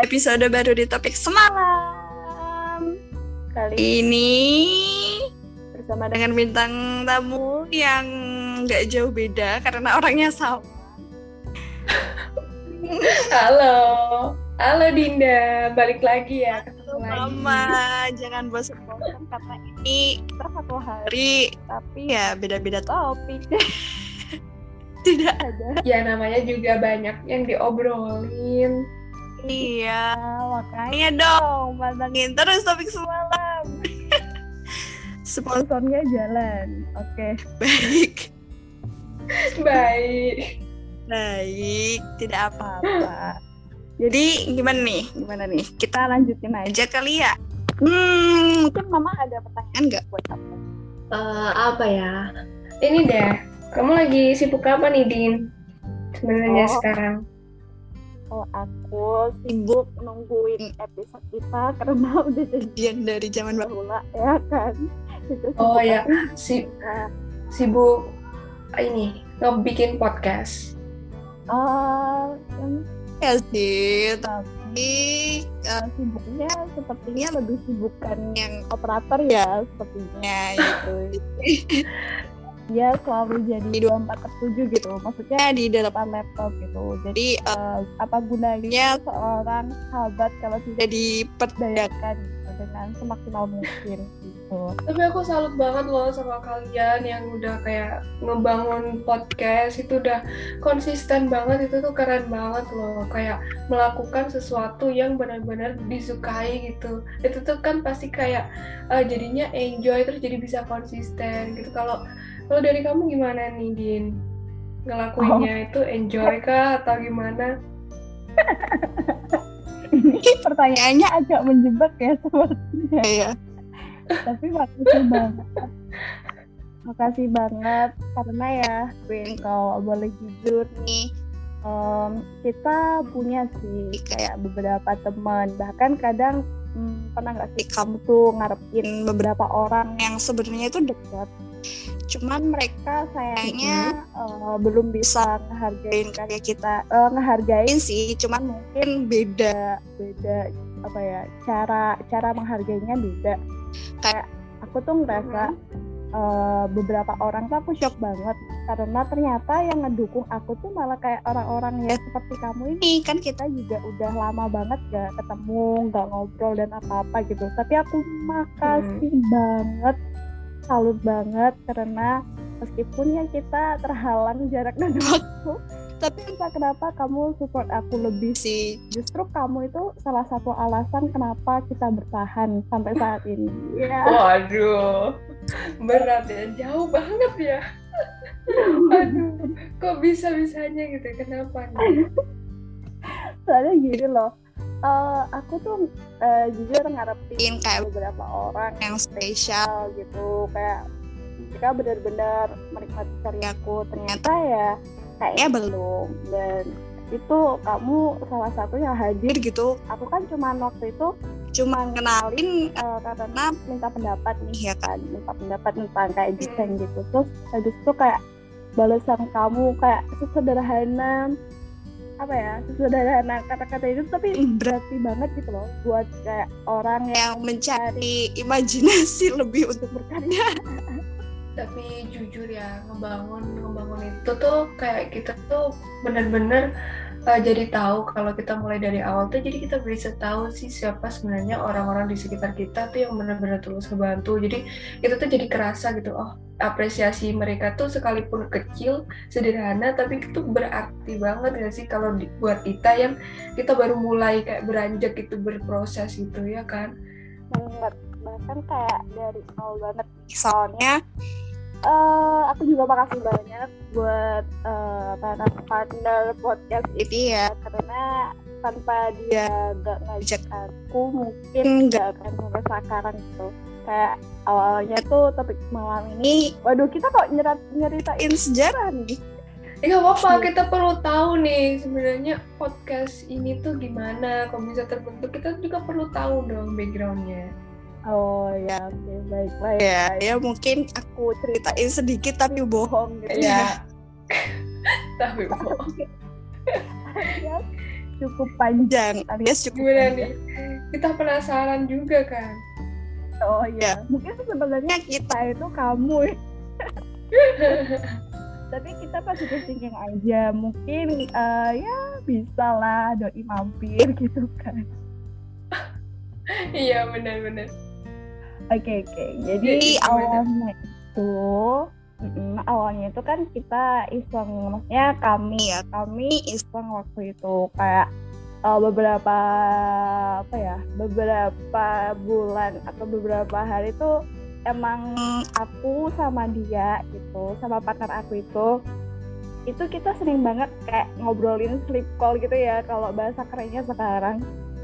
episode baru di topik semalam. Kali ini bersama dengan bintang tamu yang nggak jauh beda karena orangnya sama. Halo, halo Dinda, balik lagi ya. ketemu lagi. Mama, jangan bosan-bosan karena ini kita satu hari, tapi ya beda-beda topik. Tidak ada. Ya namanya juga banyak yang diobrolin. Iya, makanya dong pantengin terus topik semalam. Sponsornya jalan. Oke, baik. Baik. Baik, tidak apa-apa. Jadi gimana nih? Gimana nih? Kita lanjutin aja kali ya. Hmm, mungkin Mama ada pertanyaan nggak buat aku? Eh, apa ya? Ini deh, kamu lagi sibuk apa nih Din? Sebenarnya Oh. sekarang. Oh, aku sibuk nungguin episode kita karena udah janjian dari zaman bahula ya kan. Itu Oh sibuk ya, si Nah, sibuk ini ngebikin podcast. Oh, yang ya sih, tapi eh, sibuknya sepertinya lebih sibukkan yang operator ya, sepertinya gitu. Dia selalu jadi 24 per 7 gitu, maksudnya di depan laptop gitu. Jadi eh, apa gunanya seorang sahabat kalau tidak diperdayakan gitu, dengan semaksimal mungkin gitu. Tapi aku salut banget loh sama kalian yang udah kayak ngebangun podcast. Itu udah konsisten banget. Itu tuh keren banget loh. Kayak melakukan sesuatu yang benar-benar disukai gitu. Itu tuh kan pasti kayak eh, jadinya enjoy terus jadi bisa konsisten gitu. Kalau kalau dari kamu gimana nih Din ngelakuinnya itu enjoy kah atau gimana Ini pertanyaannya agak menjebak ya sepertinya ya. Tapi makasih banget. Makasih banget karena ya, Win, kalau boleh jujur nih, em, kita punya sih kayak beberapa teman. Bahkan kadang hmm, pernah nggak sih kamu tuh ngarepin beberapa orang yang sebenarnya itu dekat. Cuman mereka sayangnya eh, belum bisa ngehargain karya kita. Eh, ngehargain sih, cuman mungkin beda beda apa ya cara cara menghargainya beda. Kayak aku tuh ngerasa eh, beberapa orang tuh aku shock banget karena ternyata yang ngedukung aku tuh malah kayak orang-orang ya seperti kamu ini. Kan kita juga udah lama banget gak ketemu gak ngobrol dan apa-apa gitu. Tapi aku makasih banget salut banget karena meskipun ya kita terhalang jarak dan waktu tapi entah kenapa kamu support aku lebih. Sih justru kamu itu salah satu alasan kenapa kita bertahan sampai saat ini. Ya Waduh, berat ya, jauh banget ya. Aduh, kok bisa-bisanya gitu? Kenapa nih? soalnya gini loh eh, aku tuh eh, jujur ngarepin kayak beberapa orang yang spesial. gitu. Kayak mereka benar-benar menikmati karyaku ternyata ya kayaknya belum. Dan itu kamu salah satu yang hadir gitu. Aku kan cuma waktu itu cuma kenalin eh, karena minta pendapat nih ya kan. Minta pendapat tentang kayak desain gitu. Terus habis itu kayak balasan kamu kayak sesederhana apa ya sesederhana kata-kata itu tapi berarti banget gitu loh buat kayak orang yang mencari imajinasi lebih untuk berkarya. Tapi jujur ya, ngebangun ngebangun itu tuh kayak kita tuh bener-bener uh, jadi tahu kalau kita mulai dari awal tuh jadi kita bisa tahu sih siapa sebenarnya orang-orang di sekitar kita tuh yang benar-benar tulus ngebantu. Jadi kita tuh jadi kerasa gitu, oh apresiasi mereka tuh sekalipun kecil, sederhana, tapi itu berarti banget gak sih kalau buat kita yang kita baru mulai kayak beranjak gitu berproses gitu ya kan? banget bahkan kayak dari awal banget soalnya eh aku juga makasih banyak buat eh, para partner podcast ini ya. karena tanpa dia gak ngajak aku mungkin gak akan sampai sekarang gitu. Kayak awalnya tuh topik malam ini waduh kita kok nyerat nyeritain sejarah nih? Ya nggak apa-apa, kita perlu tahu nih sebenarnya podcast ini tuh gimana, kok bisa terbentuk. Kita juga perlu tahu dong backgroundnya. Oh ya oke baiklah ya ya mungkin aku ceritain sedikit tapi bohong gitu ya Tapi bohong. ya cukup panjang alias cukup Gimana panjang. nih? Kita penasaran juga kan. Oh iya, mungkin sebenarnya kita itu kamu ya. Tapi kita positive thinking aja. Mungkin eh, ya bisa lah doi mampir gitu kan. iya benar-benar. Oke oke. Jadi Jadi awalnya itu mm, awalnya itu kan kita iseng maksudnya kami ya kami iseng waktu itu. Kayak uh, beberapa apa ya beberapa bulan atau beberapa hari itu emang aku sama dia gitu sama partner aku itu itu kita sering banget kayak ngobrolin sleep call gitu ya kalau bahasa kerennya sekarang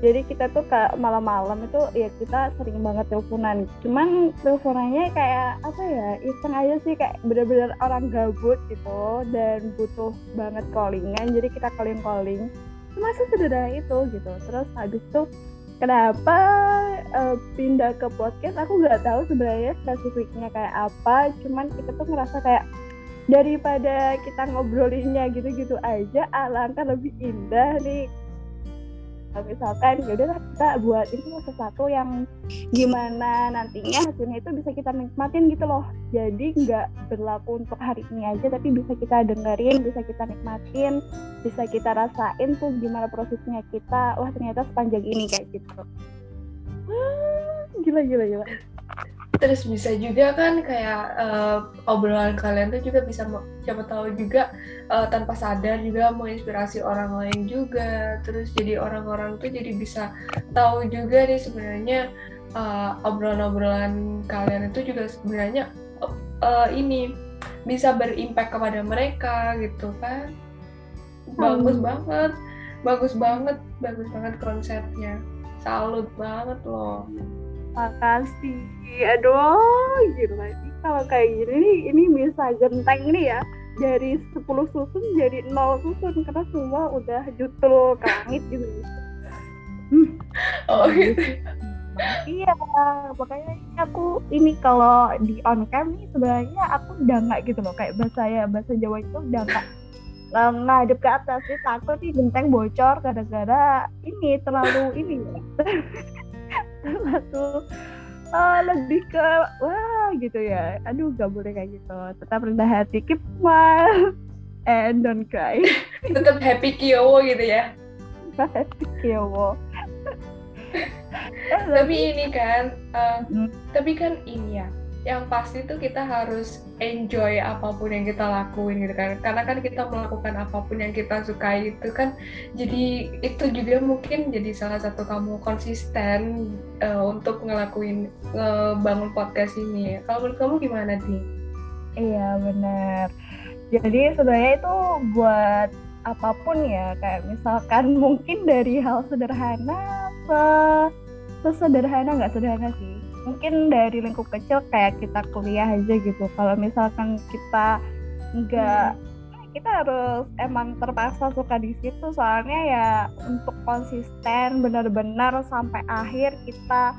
jadi kita tuh ke malam-malam itu ya kita sering banget teleponan. Cuman teleponannya kayak apa ya iseng aja sih kayak bener-bener orang gabut gitu dan butuh banget callingan. Jadi kita calling calling cuma sesederhana itu gitu. Terus habis itu kenapa eh, pindah ke podcast? Aku nggak tahu sebenarnya spesifiknya kayak apa. Cuman kita tuh ngerasa kayak daripada kita ngobrolinnya gitu-gitu aja alangkah lebih indah nih Kalau misalkan ya udahlah kita buat ini sesuatu yang gimana nantinya hasilnya itu bisa kita nikmatin gitu loh. Jadi nggak berlaku untuk hari ini aja tapi bisa kita dengerin bisa kita nikmatin bisa kita rasain tuh gimana prosesnya kita. Wah ternyata sepanjang ini kayak gitu. Gila gila gila Terus bisa juga kan kayak eh, obrolan kalian tuh juga bisa siapa tahu juga eh, tanpa sadar juga menginspirasi orang lain juga. Terus jadi orang-orang tuh jadi bisa tahu juga nih sebenarnya eh, obrolan-obrolan kalian itu juga sebenarnya eh, ini bisa berimpact kepada mereka gitu kan. Bagus Hmm. banget, bagus banget, bagus banget konsepnya. Salut banget loh. Makasih. Aduh gila ini kalau kayak gini nih ini bisa genteng nih ya. Dari 10 susun jadi 0 susun karena semua udah jutul ke langit gitu. Oh gitu. iya makanya ini aku ini kalau di on cam nih sebenarnya aku udah nggak gitu loh. Kayak bahasa ya bahasa Jawa itu udah nggak nggak ngadep ke atas. Sih takut nih genteng bocor gara-gara ini terlalu ini ya terlalu eh, lebih ke wah gitu ya. Aduh gak boleh kayak gitu. Tetap rendah hati keep smile and don't cry. Tetap happy kiowo gitu ya. Happy kewo Eh, tapi ini kan eh, Hmm. tapi kan ini ya yang pasti tuh kita harus enjoy apa pun yang kita lakuin gitu kan karena kan kita melakukan apa pun yang kita sukai itu kan jadi itu juga mungkin jadi salah satu kamu konsisten eh, untuk ngelakuin ngebangun podcast ini kalau menurut kamu gimana nih Iya benar. Jadi sebenarnya itu buat apa pun ya kayak misalkan mungkin dari hal sederhana se sesederhana nggak sederhana sih. Mungkin dari lingkup kecil kayak kita kuliah aja gitu. Kalau misalkan kita nggak kita harus emang terpaksa suka di situ. Soalnya ya untuk konsisten benar-benar sampai akhir kita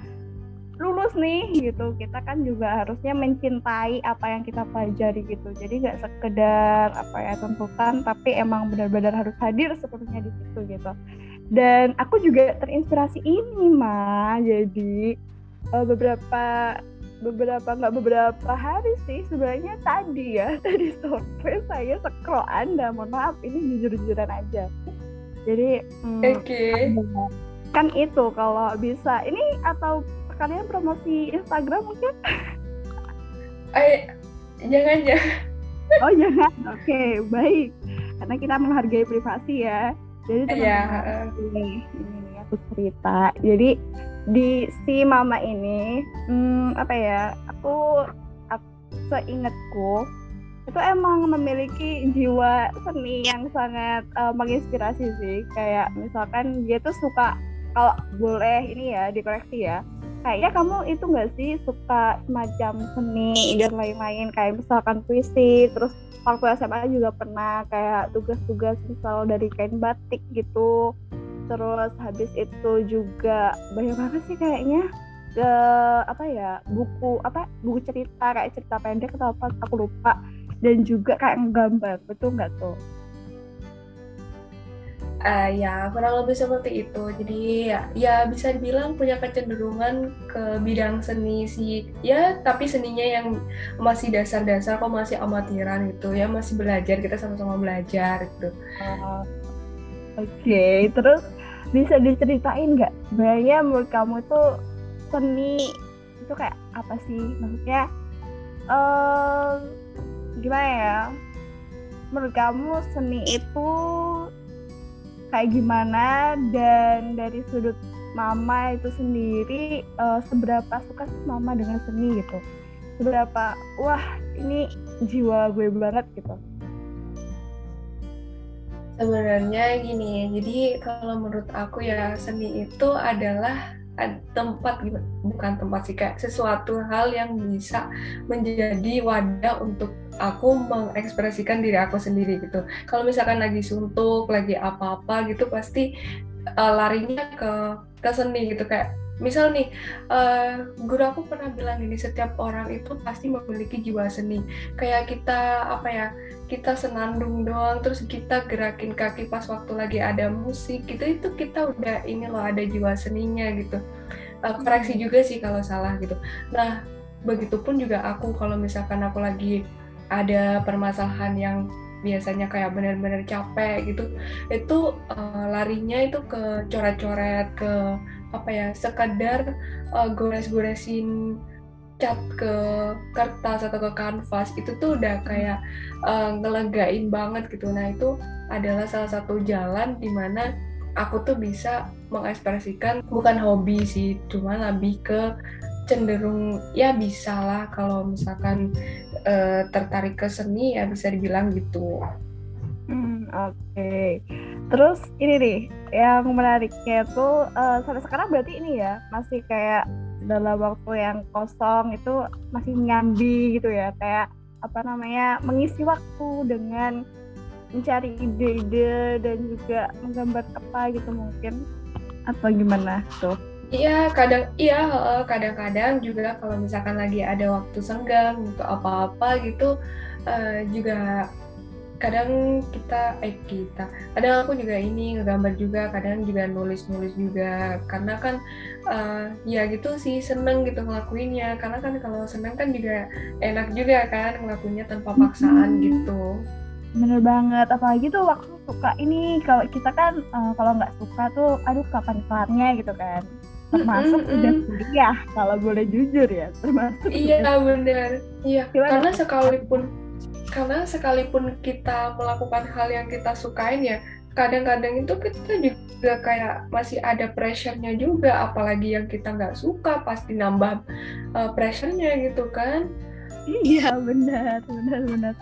lulus nih gitu. Kita kan juga harusnya mencintai apa yang kita pelajari gitu. Jadi nggak sekedar apa ya tuntutan tapi emang benar-benar harus hadir sepenuhnya di situ gitu. Dan aku juga terinspirasi ini mah jadi eh, beberapa beberapa nggak beberapa hari sih sebenarnya tadi ya tadi sore saya scroll anda mohon maaf ini jujur-jujuran aja. Jadi hmm, oke. kan itu kalau bisa ini atau kalian promosi Instagram mungkin? Eh jangan jangan oh jangan? Oke baik. Karena kita menghargai privasi ya. Jadi Iya, teman-teman ini ini nih aku cerita. Jadi di si mama ini hmm, apa ya aku, aku seingatku itu emang memiliki jiwa seni yang sangat eh, menginspirasi sih. Kayak misalkan dia tuh suka kalau boleh ini ya dikoreksi ya kayaknya kamu itu nggak sih suka semacam seni dan lain-lain kayak misalkan puisi terus waktu SMA juga pernah kayak tugas-tugas misal dari kain batik gitu terus habis itu juga banyak banget sih kayaknya ke apa ya buku apa buku cerita kayak cerita pendek atau apa aku lupa. Dan juga kayak nggambar betul nggak tuh? Uh, ya kurang lebih seperti itu. Jadi ya, ya bisa dibilang punya kecenderungan ke bidang seni sih ya tapi seninya yang masih dasar-dasar kok masih amatiran gitu ya masih belajar kita sama-sama belajar gitu. Uh, okay. terus bisa diceritain nggak? Sebenarnya menurut kamu tuh seni itu kayak apa sih? Maksudnya uh, gimana ya? Menurut kamu seni itu kayak gimana? Dan dari sudut mama itu sendiri uh, seberapa suka sih mama dengan seni gitu? Seberapa wah ini jiwa gue banget gitu sebenarnya gini jadi kalau menurut aku ya seni itu adalah tempat bukan tempat sih kayak sesuatu hal yang bisa menjadi wadah untuk aku mengekspresikan diri aku sendiri gitu. Kalau misalkan lagi suntuk, lagi apa-apa gitu pasti uh, larinya ke ke seni gitu kayak misal nih uh, guru aku pernah bilang ini setiap orang itu pasti memiliki jiwa seni. Kayak kita apa ya kita senandung doang terus kita gerakin kaki pas waktu lagi ada musik gitu itu kita udah ini loh ada jiwa seninya gitu. Uh, koreksi juga sih kalau salah gitu. Nah begitupun juga aku kalau misalkan aku lagi ada permasalahan yang biasanya kayak benar-benar capek gitu itu uh, larinya itu ke coret-coret ke apa ya sekadar uh, gores-goresin cat ke kertas atau ke kanvas itu tuh udah kayak uh, ngelegain banget gitu. Nah itu adalah salah satu jalan di mana aku tuh bisa mengekspresikan bukan hobi sih cuma lebih ke cenderung ya bisa lah kalau misalkan uh, tertarik ke seni ya bisa dibilang gitu. Hmm, Oke, okay. terus ini nih yang menariknya tuh uh, sampai sekarang berarti ini ya masih kayak dalam waktu yang kosong itu masih nyambi gitu ya kayak apa namanya mengisi waktu dengan mencari ide-ide dan juga menggambar apa gitu mungkin atau gimana tuh? Iya, kadang iya kadang-kadang juga kalau misalkan lagi ada waktu senggang untuk apa-apa gitu uh, juga kadang kita eh kita kadang aku juga ini ngegambar juga kadang juga nulis-nulis juga. Karena kan uh, ya gitu sih seneng gitu ngelakuinnya. Karena kan kalau seneng kan juga enak juga kan ngelakuinnya tanpa paksaan hmm. gitu. Bener banget apalagi tuh waktu suka ini kalau kita kan uh, kalau nggak suka tuh aduh kapan kelarnya gitu kan termasuk mm -hmm. udah kuliah kalau boleh jujur ya termasuk iya benar iya Gimana? karena sekalipun karena sekalipun kita melakukan hal yang kita sukain ya kadang-kadang itu kita juga kayak masih ada pressure-nya juga apalagi yang kita nggak suka pasti nambah uh, pressure-nya gitu kan iya benar benar benar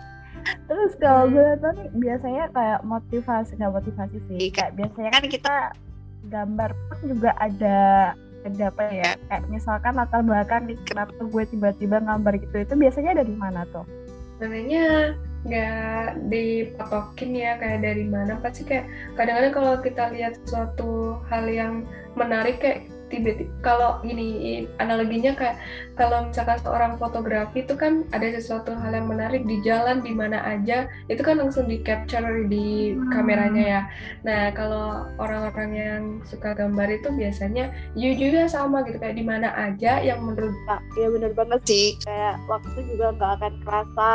terus kalau hmm. gue tuh nih biasanya kayak motivasi nggak motivasi sih kayak biasanya kan kita gambar pun juga ada ada apa ya kayak misalkan latar belakang nih kenapa gue tiba-tiba gambar gitu itu biasanya dari mana tuh? Sebenarnya nggak dipatokin ya kayak dari mana pasti kayak kadang-kadang kalau kita lihat suatu hal yang menarik kayak tiba-tiba kalau gini analoginya kayak kalau misalkan seorang fotografi itu kan ada sesuatu hal yang menarik di jalan di mana aja itu kan langsung di capture di hmm. kameranya ya. Nah kalau orang-orang yang suka gambar itu biasanya you juga sama gitu kayak di mana aja yang menurut ya bener banget sih. Kayak waktu juga nggak akan kerasa.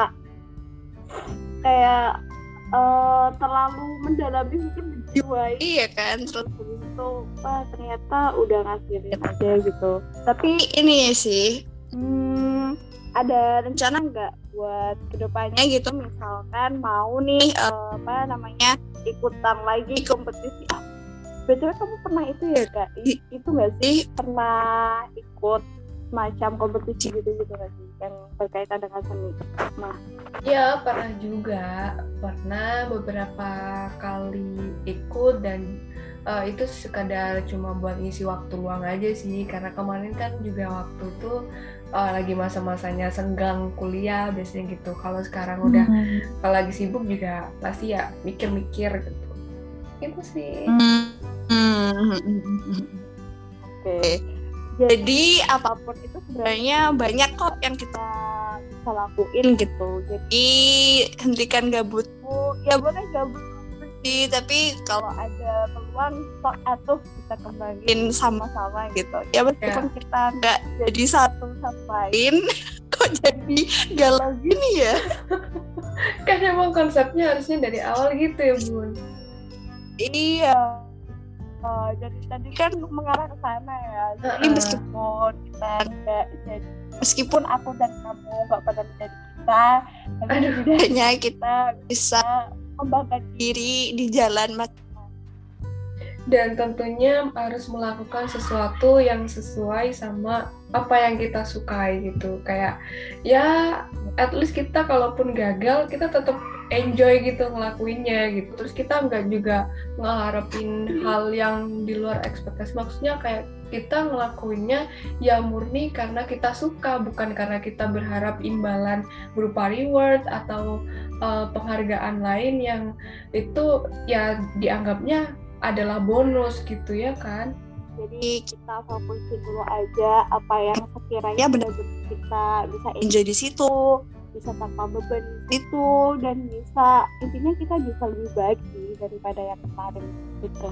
Kayak uh, terlalu mendalami mungkin menjiwai iya kan terus itu wah ternyata udah ngasihin aja gitu. Tapi ini sih. Hmm, ada rencana nggak buat ke depannya gitu? Misalkan mau nih uh, apa namanya ikutan lagi kompetisi. Betul kamu pernah itu ya kak? Itu nggak sih? Pernah ikut semacam kompetisi gitu gitu nggak sih? Yang berkaitan dengan seni. Nah. Ya pernah juga. Pernah beberapa kali ikut dan uh, itu sekadar cuma buat ngisi waktu luang aja sih karena kemarin kan juga waktu tuh uh, lagi masa-masanya senggang kuliah biasanya gitu kalau sekarang udah hmm. kalau lagi sibuk juga pasti ya mikir-mikir gitu itu sih hmm. Hmm. oke okay jadi apa pun itu sebenarnya banyak kok yang kita bisa lakuin gitu jadi hentikan gabutmu ya boleh gabut sih tapi kalau ada peluang sok atuh kita kembangin sama-sama gitu. Ya meskipun ya. kita nggak jadi satu sama lain kok jadi galau gini ya? Kan emang konsepnya harusnya dari awal gitu ya bun. Iya. Uh, jadi tadi kan mengarah ke sana ya. Jadi uh -uh. meskipun kita nggak jadi meskipun aku dan kamu nggak pernah menjadi kita tapi setidaknya kita bisa membanggakan diri di jalan dan tentunya harus melakukan sesuatu yang sesuai sama apa yang kita sukai gitu. Kayak ya at least kita kalaupun gagal kita tetap enjoy gitu ngelakuinnya gitu. Terus kita nggak juga ngeharapin hal yang di luar ekspektasi. Maksudnya kayak kita ngelakuinnya ya murni karena kita suka bukan karena kita berharap imbalan berupa reward atau uh, penghargaan lain yang itu ya dianggapnya adalah bonus gitu ya kan? Jadi kita fokusin dulu aja apa yang sekiranya benar-benar kita bisa enjoy di situ. bisa tanpa beban itu dan bisa intinya kita bisa lebih baik sih daripada yang kemarin gitu